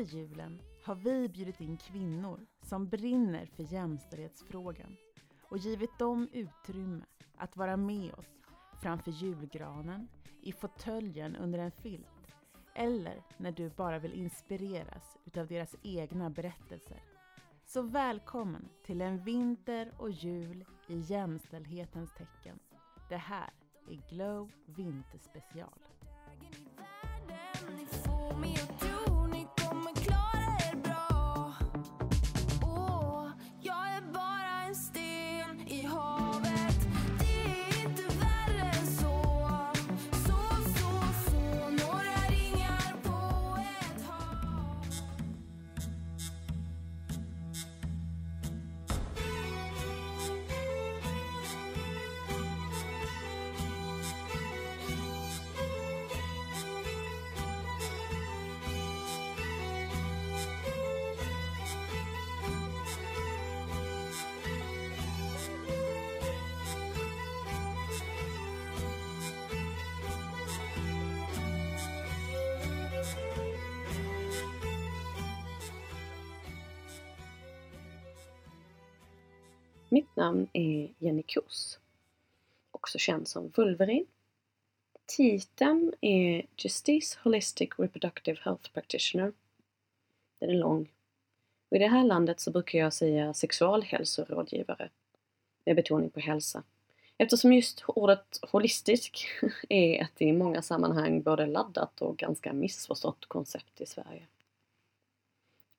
under julen har vi bjudit in kvinnor som brinner för jämställdhetsfrågan och givit dem utrymme att vara med oss framför julgranen, i fåtöljen under en filt eller när du bara vill inspireras utav deras egna berättelser. Så välkommen till en vinter och jul i jämställdhetens tecken. Det här är Glow Vinterspecial. Mitt namn är Jenny Kos, också känd som Vulverin. Titeln är Justice Holistic Reproductive Health Practitioner. Den är lång. Och I det här landet så brukar jag säga sexualhälsorådgivare med betoning på hälsa. Eftersom just ordet holistisk är ett i många sammanhang både laddat och ganska missförstått koncept i Sverige.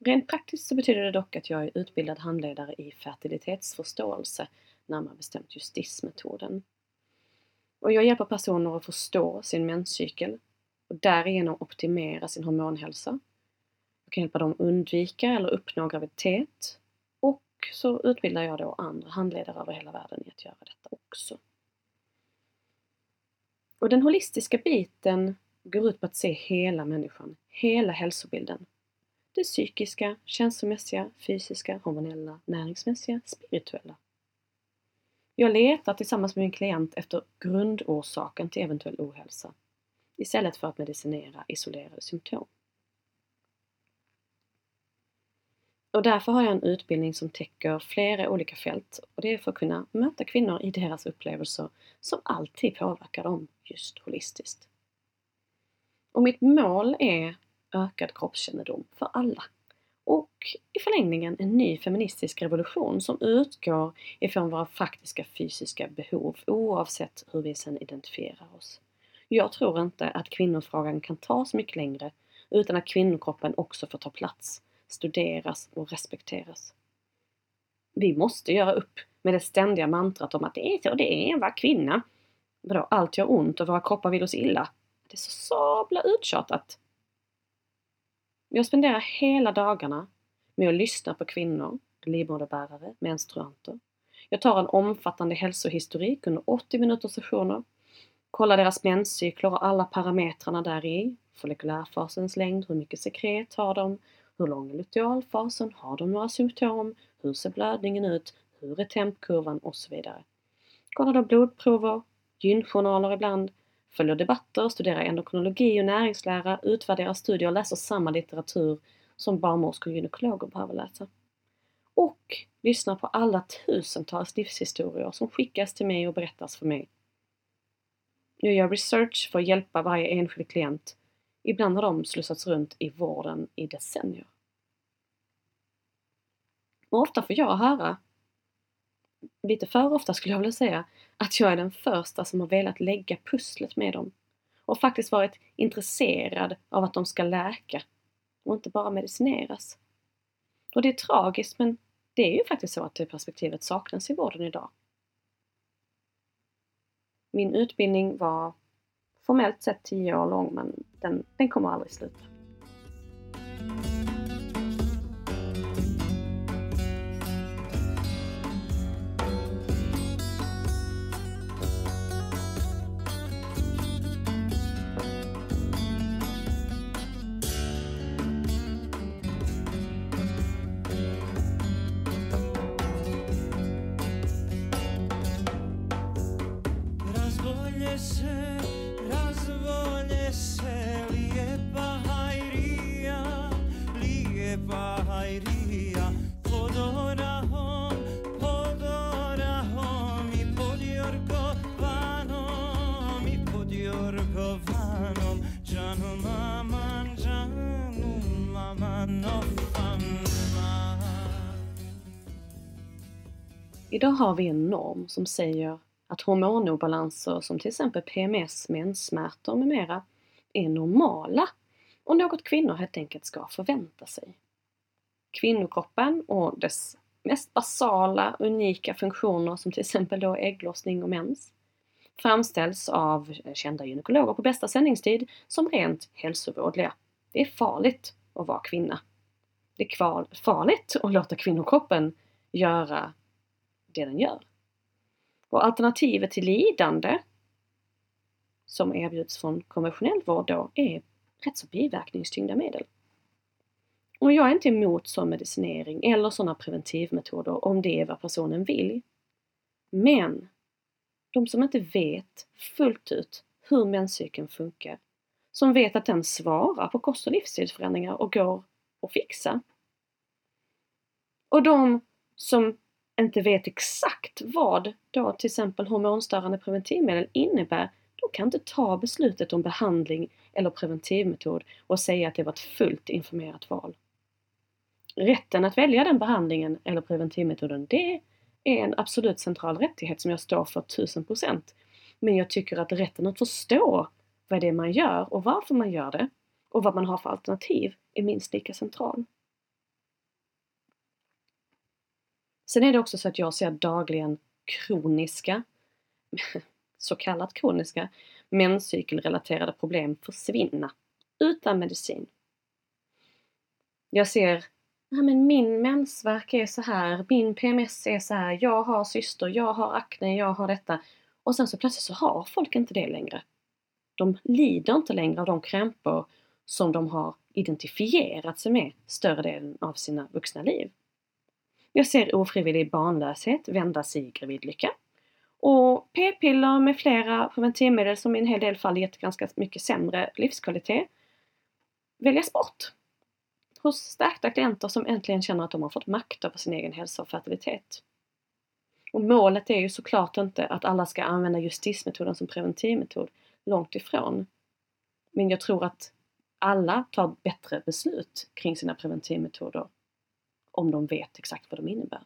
Rent praktiskt så betyder det dock att jag är utbildad handledare i fertilitetsförståelse, närmare bestämt justismetoden. Och jag hjälper personer att förstå sin menscykel och därigenom optimera sin hormonhälsa. Jag kan hjälpa dem undvika eller uppnå graviditet och så utbildar jag då andra handledare över hela världen i att göra detta också. Och den holistiska biten går ut på att se hela människan, hela hälsobilden det psykiska, känslomässiga, fysiska, hormonella, näringsmässiga, spirituella. Jag letar tillsammans med min klient efter grundorsaken till eventuell ohälsa istället för att medicinera isolerade symptom. Och därför har jag en utbildning som täcker flera olika fält och det är för att kunna möta kvinnor i deras upplevelser som alltid påverkar dem just holistiskt. Och mitt mål är ökad kroppskännedom för alla. Och i förlängningen en ny feministisk revolution som utgår ifrån våra faktiska fysiska behov oavsett hur vi sedan identifierar oss. Jag tror inte att kvinnofrågan kan tas mycket längre utan att kvinnokroppen också får ta plats, studeras och respekteras. Vi måste göra upp med det ständiga mantrat om att det är så det är att vara kvinna. Vadå, allt gör ont och våra kroppar vill oss illa. Det är så sabla uttjatat. Jag spenderar hela dagarna med att lyssna på kvinnor, livmoderbärare, menstruanter. Jag tar en omfattande hälsohistorik under 80 minuters sessioner, kollar deras menscykler och alla parametrarna där i, follikulärfasens längd, hur mycket sekret har de, hur lång är lutealfasen, har de några symptom, hur ser blödningen ut, hur är tempkurvan? Och så vidare. Kollar då blodprover, gynjournaler ibland, följer debatter, studerar endokrinologi och näringslära, utvärderar studier och läser samma litteratur som barnmorskor och gynekologer behöver läsa. Och lyssnar på alla tusentals livshistorier som skickas till mig och berättas för mig. Nu gör jag research för att hjälpa varje enskild klient. Ibland har de slussats runt i vården i decennier. Och ofta får jag höra, lite för ofta skulle jag vilja säga, att jag är den första som har velat lägga pusslet med dem och faktiskt varit intresserad av att de ska läka och inte bara medicineras. Och det är tragiskt men det är ju faktiskt så att det perspektivet saknas i vården idag. Min utbildning var formellt sett 10 år lång men den, den kommer aldrig sluta. se razvolje se lijepa hajrija, lijepa hajrija, plodora hom, plodora hom i pod jorgovanom, i pod jorgovanom, džanu maman, džanu maman, Idag har vi en norm som säger att hormonobalanser som till exempel PMS, menssmärtor med mera är normala och något kvinnor helt enkelt ska förvänta sig. Kvinnokroppen och dess mest basala, unika funktioner som till exempel då ägglossning och mens framställs av kända gynekologer på bästa sändningstid som rent hälsovådliga. Det är farligt att vara kvinna. Det är farligt att låta kvinnokroppen göra det den gör. Och alternativet till lidande som erbjuds från konventionell vård då är rätt så biverkningstyngda medel. Och jag är inte emot sån medicinering eller sådana preventivmetoder om det är vad personen vill. Men de som inte vet fullt ut hur menscykeln funkar, som vet att den svarar på kost och livsstilsförändringar och går att fixa. Och de som inte vet exakt vad då till exempel hormonstörande preventivmedel innebär, då kan inte ta beslutet om behandling eller preventivmetod och säga att det var ett fullt informerat val. Rätten att välja den behandlingen eller preventivmetoden, det är en absolut central rättighet som jag står för 1000%. Men jag tycker att rätten att förstå vad det är man gör och varför man gör det och vad man har för alternativ är minst lika central. Sen är det också så att jag ser dagligen kroniska, så kallat kroniska, menscykelrelaterade problem försvinna utan medicin. Jag ser ja, men min mensvärk är så här, min PMS är så här, jag har syster, jag har akne, jag har detta. Och sen så plötsligt så har folk inte det längre. De lider inte längre av de krämpor som de har identifierat sig med större delen av sina vuxna liv. Jag ser ofrivillig barnlöshet vändas i gravidlycka. Och p-piller med flera preventivmedel som i en hel del fall gett ganska mycket sämre livskvalitet väljas bort hos stärkta klienter som äntligen känner att de har fått makt över sin egen hälsa och fertilitet. Och målet är ju såklart inte att alla ska använda justismetoden som preventivmetod, långt ifrån. Men jag tror att alla tar bättre beslut kring sina preventivmetoder om de vet exakt vad de innebär.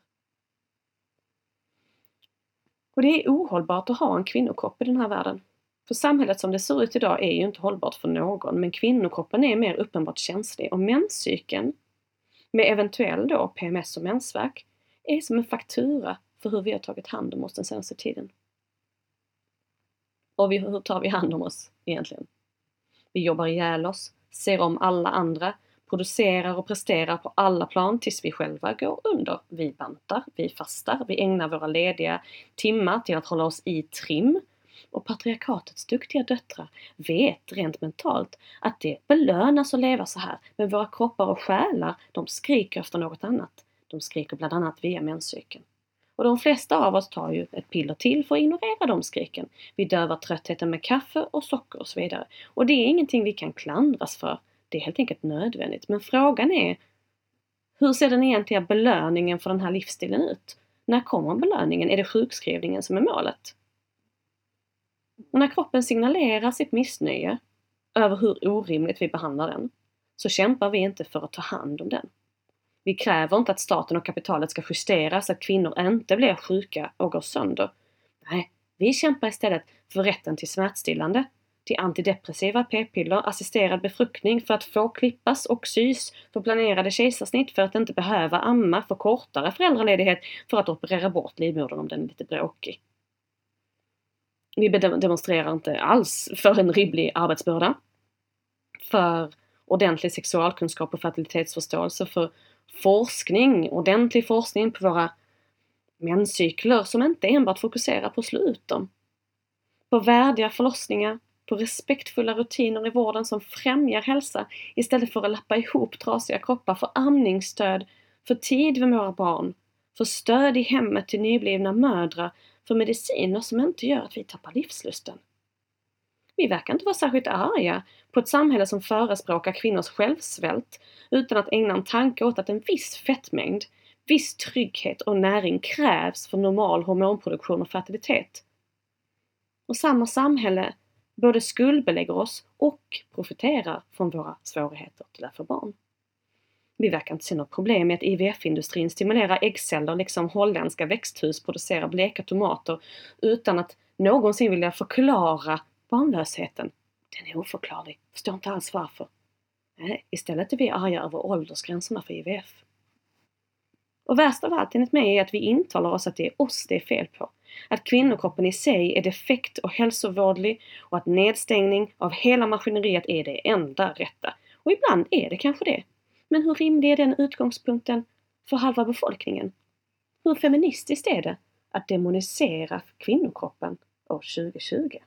Och det är ohållbart att ha en kvinnokropp i den här världen. För samhället som det ser ut idag är ju inte hållbart för någon, men kvinnokroppen är mer uppenbart känslig och menscykeln, med eventuell då PMS och mensvärk, är som en faktura för hur vi har tagit hand om oss den senaste tiden. Och vi, hur tar vi hand om oss egentligen? Vi jobbar ihjäl oss, ser om alla andra, producerar och presterar på alla plan tills vi själva går under. Vi bantar, vi fastar, vi ägnar våra lediga timmar till att hålla oss i trim och patriarkatets duktiga döttrar vet rent mentalt att det belönas att leva så här, men våra kroppar och själar, de skriker efter något annat. De skriker bland annat via menscykeln. Och de flesta av oss tar ju ett piller till för att ignorera de skriken. Vi dövar tröttheten med kaffe och socker och så vidare. Och det är ingenting vi kan klandras för. Det är helt enkelt nödvändigt. Men frågan är, hur ser den egentliga belöningen för den här livsstilen ut? När kommer belöningen? Är det sjukskrivningen som är målet? Och när kroppen signalerar sitt missnöje över hur orimligt vi behandlar den, så kämpar vi inte för att ta hand om den. Vi kräver inte att staten och kapitalet ska justeras så att kvinnor inte blir sjuka och går sönder. Nej, vi kämpar istället för rätten till smärtstillande, till antidepressiva p-piller, assisterad befruktning för att få klippas och sys, för planerade kejsarsnitt för att inte behöva amma, för kortare föräldraledighet för att operera bort livmodern om den är lite bråkig. Vi demonstrerar inte alls för en rimlig arbetsbörda. För ordentlig sexualkunskap och fertilitetsförståelse, för forskning, ordentlig forskning på våra menscykler som inte enbart fokuserar på att slå ut dem. På värdiga förlossningar, på respektfulla rutiner i vården som främjar hälsa istället för att lappa ihop trasiga kroppar, för amningsstöd, för tid med våra barn, för stöd i hemmet till nyblivna mödrar för mediciner som inte gör att vi tappar livslusten. Vi verkar inte vara särskilt arga på ett samhälle som förespråkar kvinnors självsvält utan att ägna en tanke åt att en viss fettmängd, viss trygghet och näring krävs för normal hormonproduktion och fertilitet. Och samma samhälle både skuldbelägger oss och profiterar från våra svårigheter till att få barn. Vi verkar inte se något problem med att IVF-industrin stimulerar äggceller liksom holländska växthus producerar bleka tomater utan att någonsin vilja förklara barnlösheten. Den är oförklarlig. Förstår inte alls varför. Nej, istället är vi arga över åldersgränserna för IVF. Och värst av allt enligt mig är att vi intalar oss att det är oss det är fel på. Att kvinnokroppen i sig är defekt och hälsovårdlig och att nedstängning av hela maskineriet är det enda rätta. Och ibland är det kanske det. Men hur rimlig är den utgångspunkten för halva befolkningen? Hur feministiskt är det att demonisera kvinnokroppen år 2020?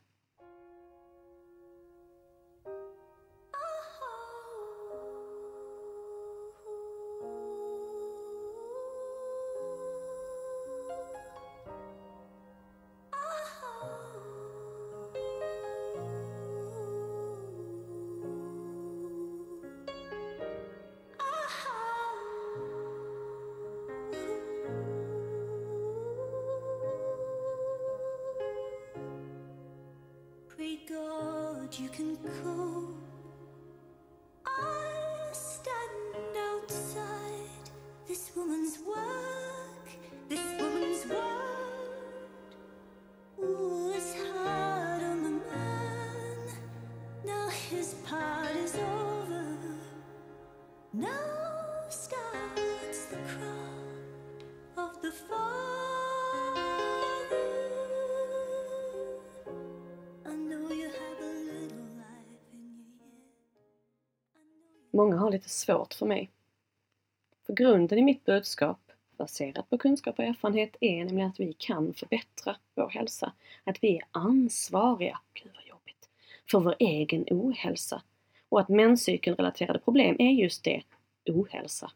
Många har lite svårt för mig. För grunden i mitt budskap, baserat på kunskap och erfarenhet, är nämligen att vi kan förbättra vår hälsa. Att vi är ansvariga, gud vad jobbigt, för vår egen ohälsa. Och att menscykelrelaterade problem är just det, ohälsa.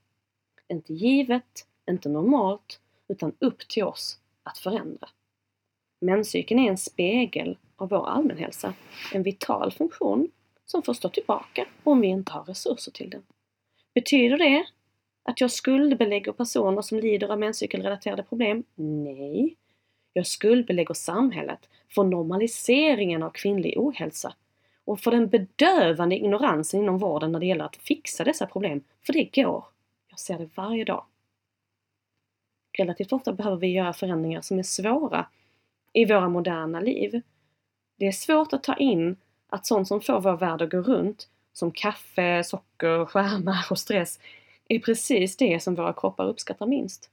Inte givet, inte normalt, utan upp till oss att förändra. Menscykeln är en spegel av vår allmänhälsa, en vital funktion som får stå tillbaka om vi inte har resurser till den. Betyder det att jag skuldbelägger personer som lider av menscykelrelaterade problem? Nej. Jag skuldbelägger samhället för normaliseringen av kvinnlig ohälsa och för den bedövande ignoransen inom vården när det gäller att fixa dessa problem, för det går. Jag ser det varje dag. Relativt ofta behöver vi göra förändringar som är svåra i våra moderna liv. Det är svårt att ta in att sånt som får vår värld att gå runt, som kaffe, socker, skärmar och stress, är precis det som våra kroppar uppskattar minst.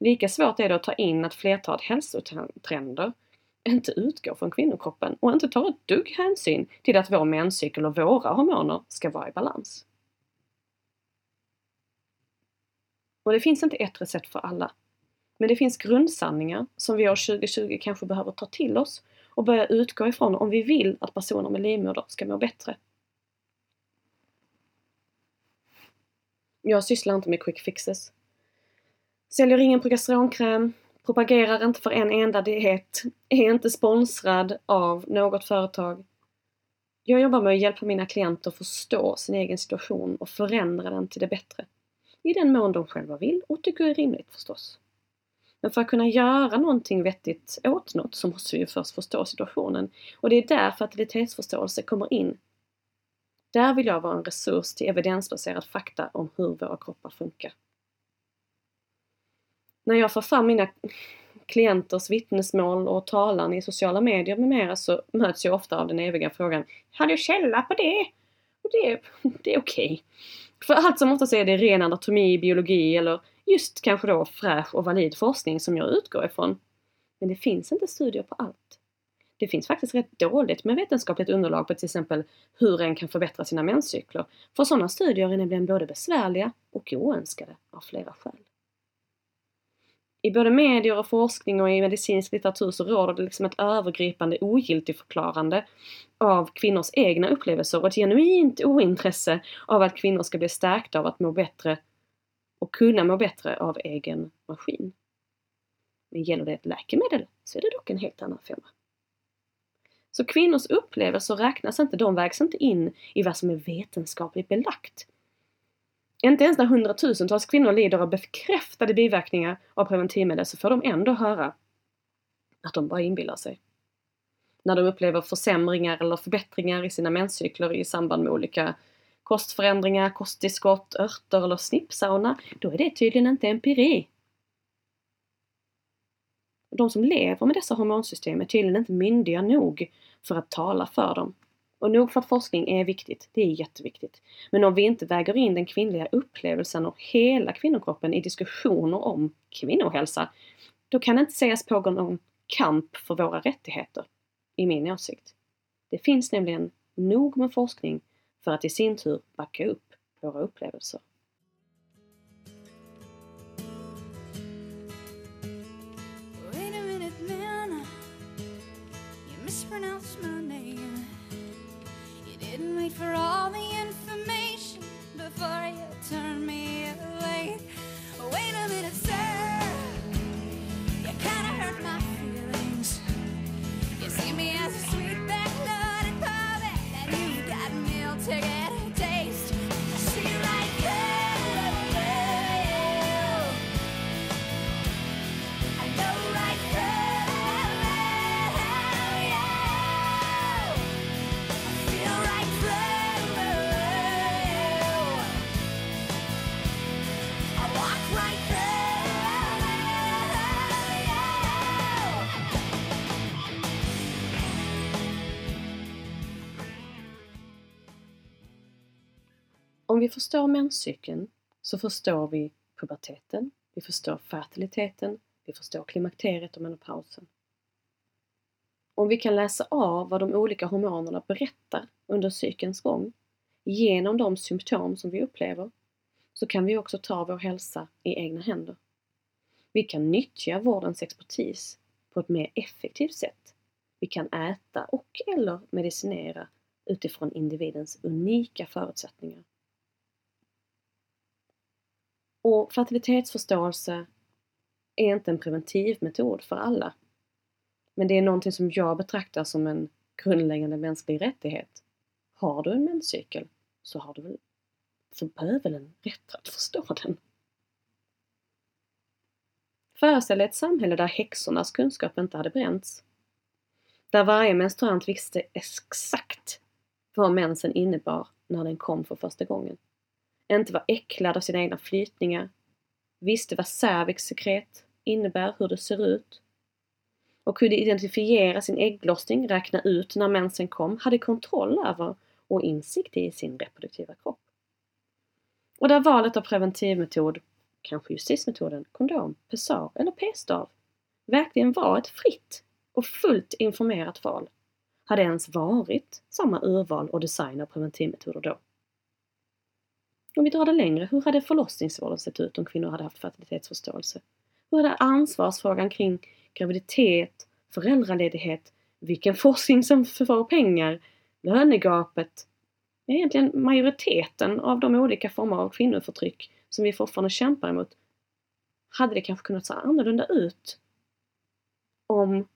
Lika svårt är det att ta in att flertalet hälsotrender inte utgår från kvinnokroppen och inte tar ett dugg hänsyn till att vår menscykel och våra hormoner ska vara i balans. Och det finns inte ett recept för alla. Men det finns grundsanningar som vi år 2020 kanske behöver ta till oss och börja utgå ifrån om vi vill att personer med livmoder ska må bättre. Jag sysslar inte med quick fixes. Säljer ingen progesteronkräm, propagerar inte för en enda diet, är inte sponsrad av något företag. Jag jobbar med att hjälpa mina klienter förstå sin egen situation och förändra den till det bättre. I den mån de själva vill och tycker är rimligt förstås. Men för att kunna göra någonting vettigt åt något så måste vi ju först förstå situationen. Och det är där fertilitetsförståelse kommer in. Där vill jag vara en resurs till evidensbaserad fakta om hur våra kroppar funkar. När jag får fram mina klienters vittnesmål och talan i sociala medier med mera så möts jag ofta av den eviga frågan Har du källa på det? Och det, det är okej. Okay. För allt som oftast är det ren anatomi, biologi eller just kanske då fräsch och valid forskning som jag utgår ifrån. Men det finns inte studier på allt. Det finns faktiskt rätt dåligt med vetenskapligt underlag på till exempel hur en kan förbättra sina menscykler. För sådana studier är nämligen både besvärliga och oönskade av flera skäl. I både medier och forskning och i medicinsk litteratur så råder det liksom ett övergripande ogiltigförklarande av kvinnors egna upplevelser och ett genuint ointresse av att kvinnor ska bli stärkta av att må bättre och kunna må bättre av egen maskin. Men gäller det ett läkemedel så är det dock en helt annan femma. Så kvinnors upplevelser räknas inte, de vägs inte in i vad som är vetenskapligt belagt. Inte ens när hundratusentals kvinnor lider av bekräftade biverkningar av preventivmedel så får de ändå höra att de bara inbillar sig. När de upplever försämringar eller förbättringar i sina menscykler i samband med olika kostförändringar, kosttillskott, örter eller snippsauna, då är det tydligen inte empiri. De som lever med dessa hormonsystem är tydligen inte myndiga nog för att tala för dem. Och nog för att forskning är viktigt, det är jätteviktigt. Men om vi inte väger in den kvinnliga upplevelsen och hela kvinnokroppen i diskussioner om kvinnohälsa, då kan det inte sägas pågå någon kamp för våra rättigheter, i min åsikt. Det finns nämligen nog med forskning för att i sin tur backa upp våra upplevelser. Wait a minute, man. Wait for all the information before you turn me away. Wait a minute, sir. You kinda hurt my feelings. You see me as a sweet backloaded puppet, and you've got meal ticket taste. Om vi förstår menscykeln så förstår vi puberteten, vi förstår fertiliteten, vi förstår klimakteriet och menopausen. Om vi kan läsa av vad de olika hormonerna berättar under cykelns gång genom de symptom som vi upplever så kan vi också ta vår hälsa i egna händer. Vi kan nyttja vårdens expertis på ett mer effektivt sätt. Vi kan äta och eller medicinera utifrån individens unika förutsättningar. Och fertilitetsförståelse är inte en preventivmetod för alla. Men det är någonting som jag betraktar som en grundläggande mänsklig rättighet. Har du en menscykel så har du väl för bövelen rätt att förstå den. Föreställ dig ett samhälle där häxornas kunskap inte hade bränts. Där varje menstruant visste exakt vad mensen innebar när den kom för första gången. Inte var äcklad av sina egna flytningar. Visste vad cervixsekret innebär, hur det ser ut. Och kunde identifiera sin ägglossning, räkna ut när mensen kom, hade kontroll över och insikt i sin reproduktiva kropp. Och där valet av preventivmetod, kanske justismetoden, kondom, pessar eller p-stav, verkligen var ett fritt och fullt informerat val, hade ens varit samma urval och design av preventivmetoder då. Om vi drar det längre, hur hade förlossningsvården sett ut om kvinnor hade haft fertilitetsförståelse? Hur hade ansvarsfrågan kring graviditet, föräldraledighet, vilken forskning som får pengar, lönegapet, egentligen majoriteten av de olika former av kvinnoförtryck som vi fortfarande kämpar emot, hade det kanske kunnat se annorlunda ut om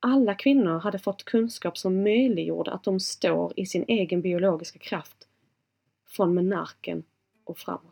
alla kvinnor hade fått kunskap som möjliggjorde att de står i sin egen biologiska kraft från menarken och framåt.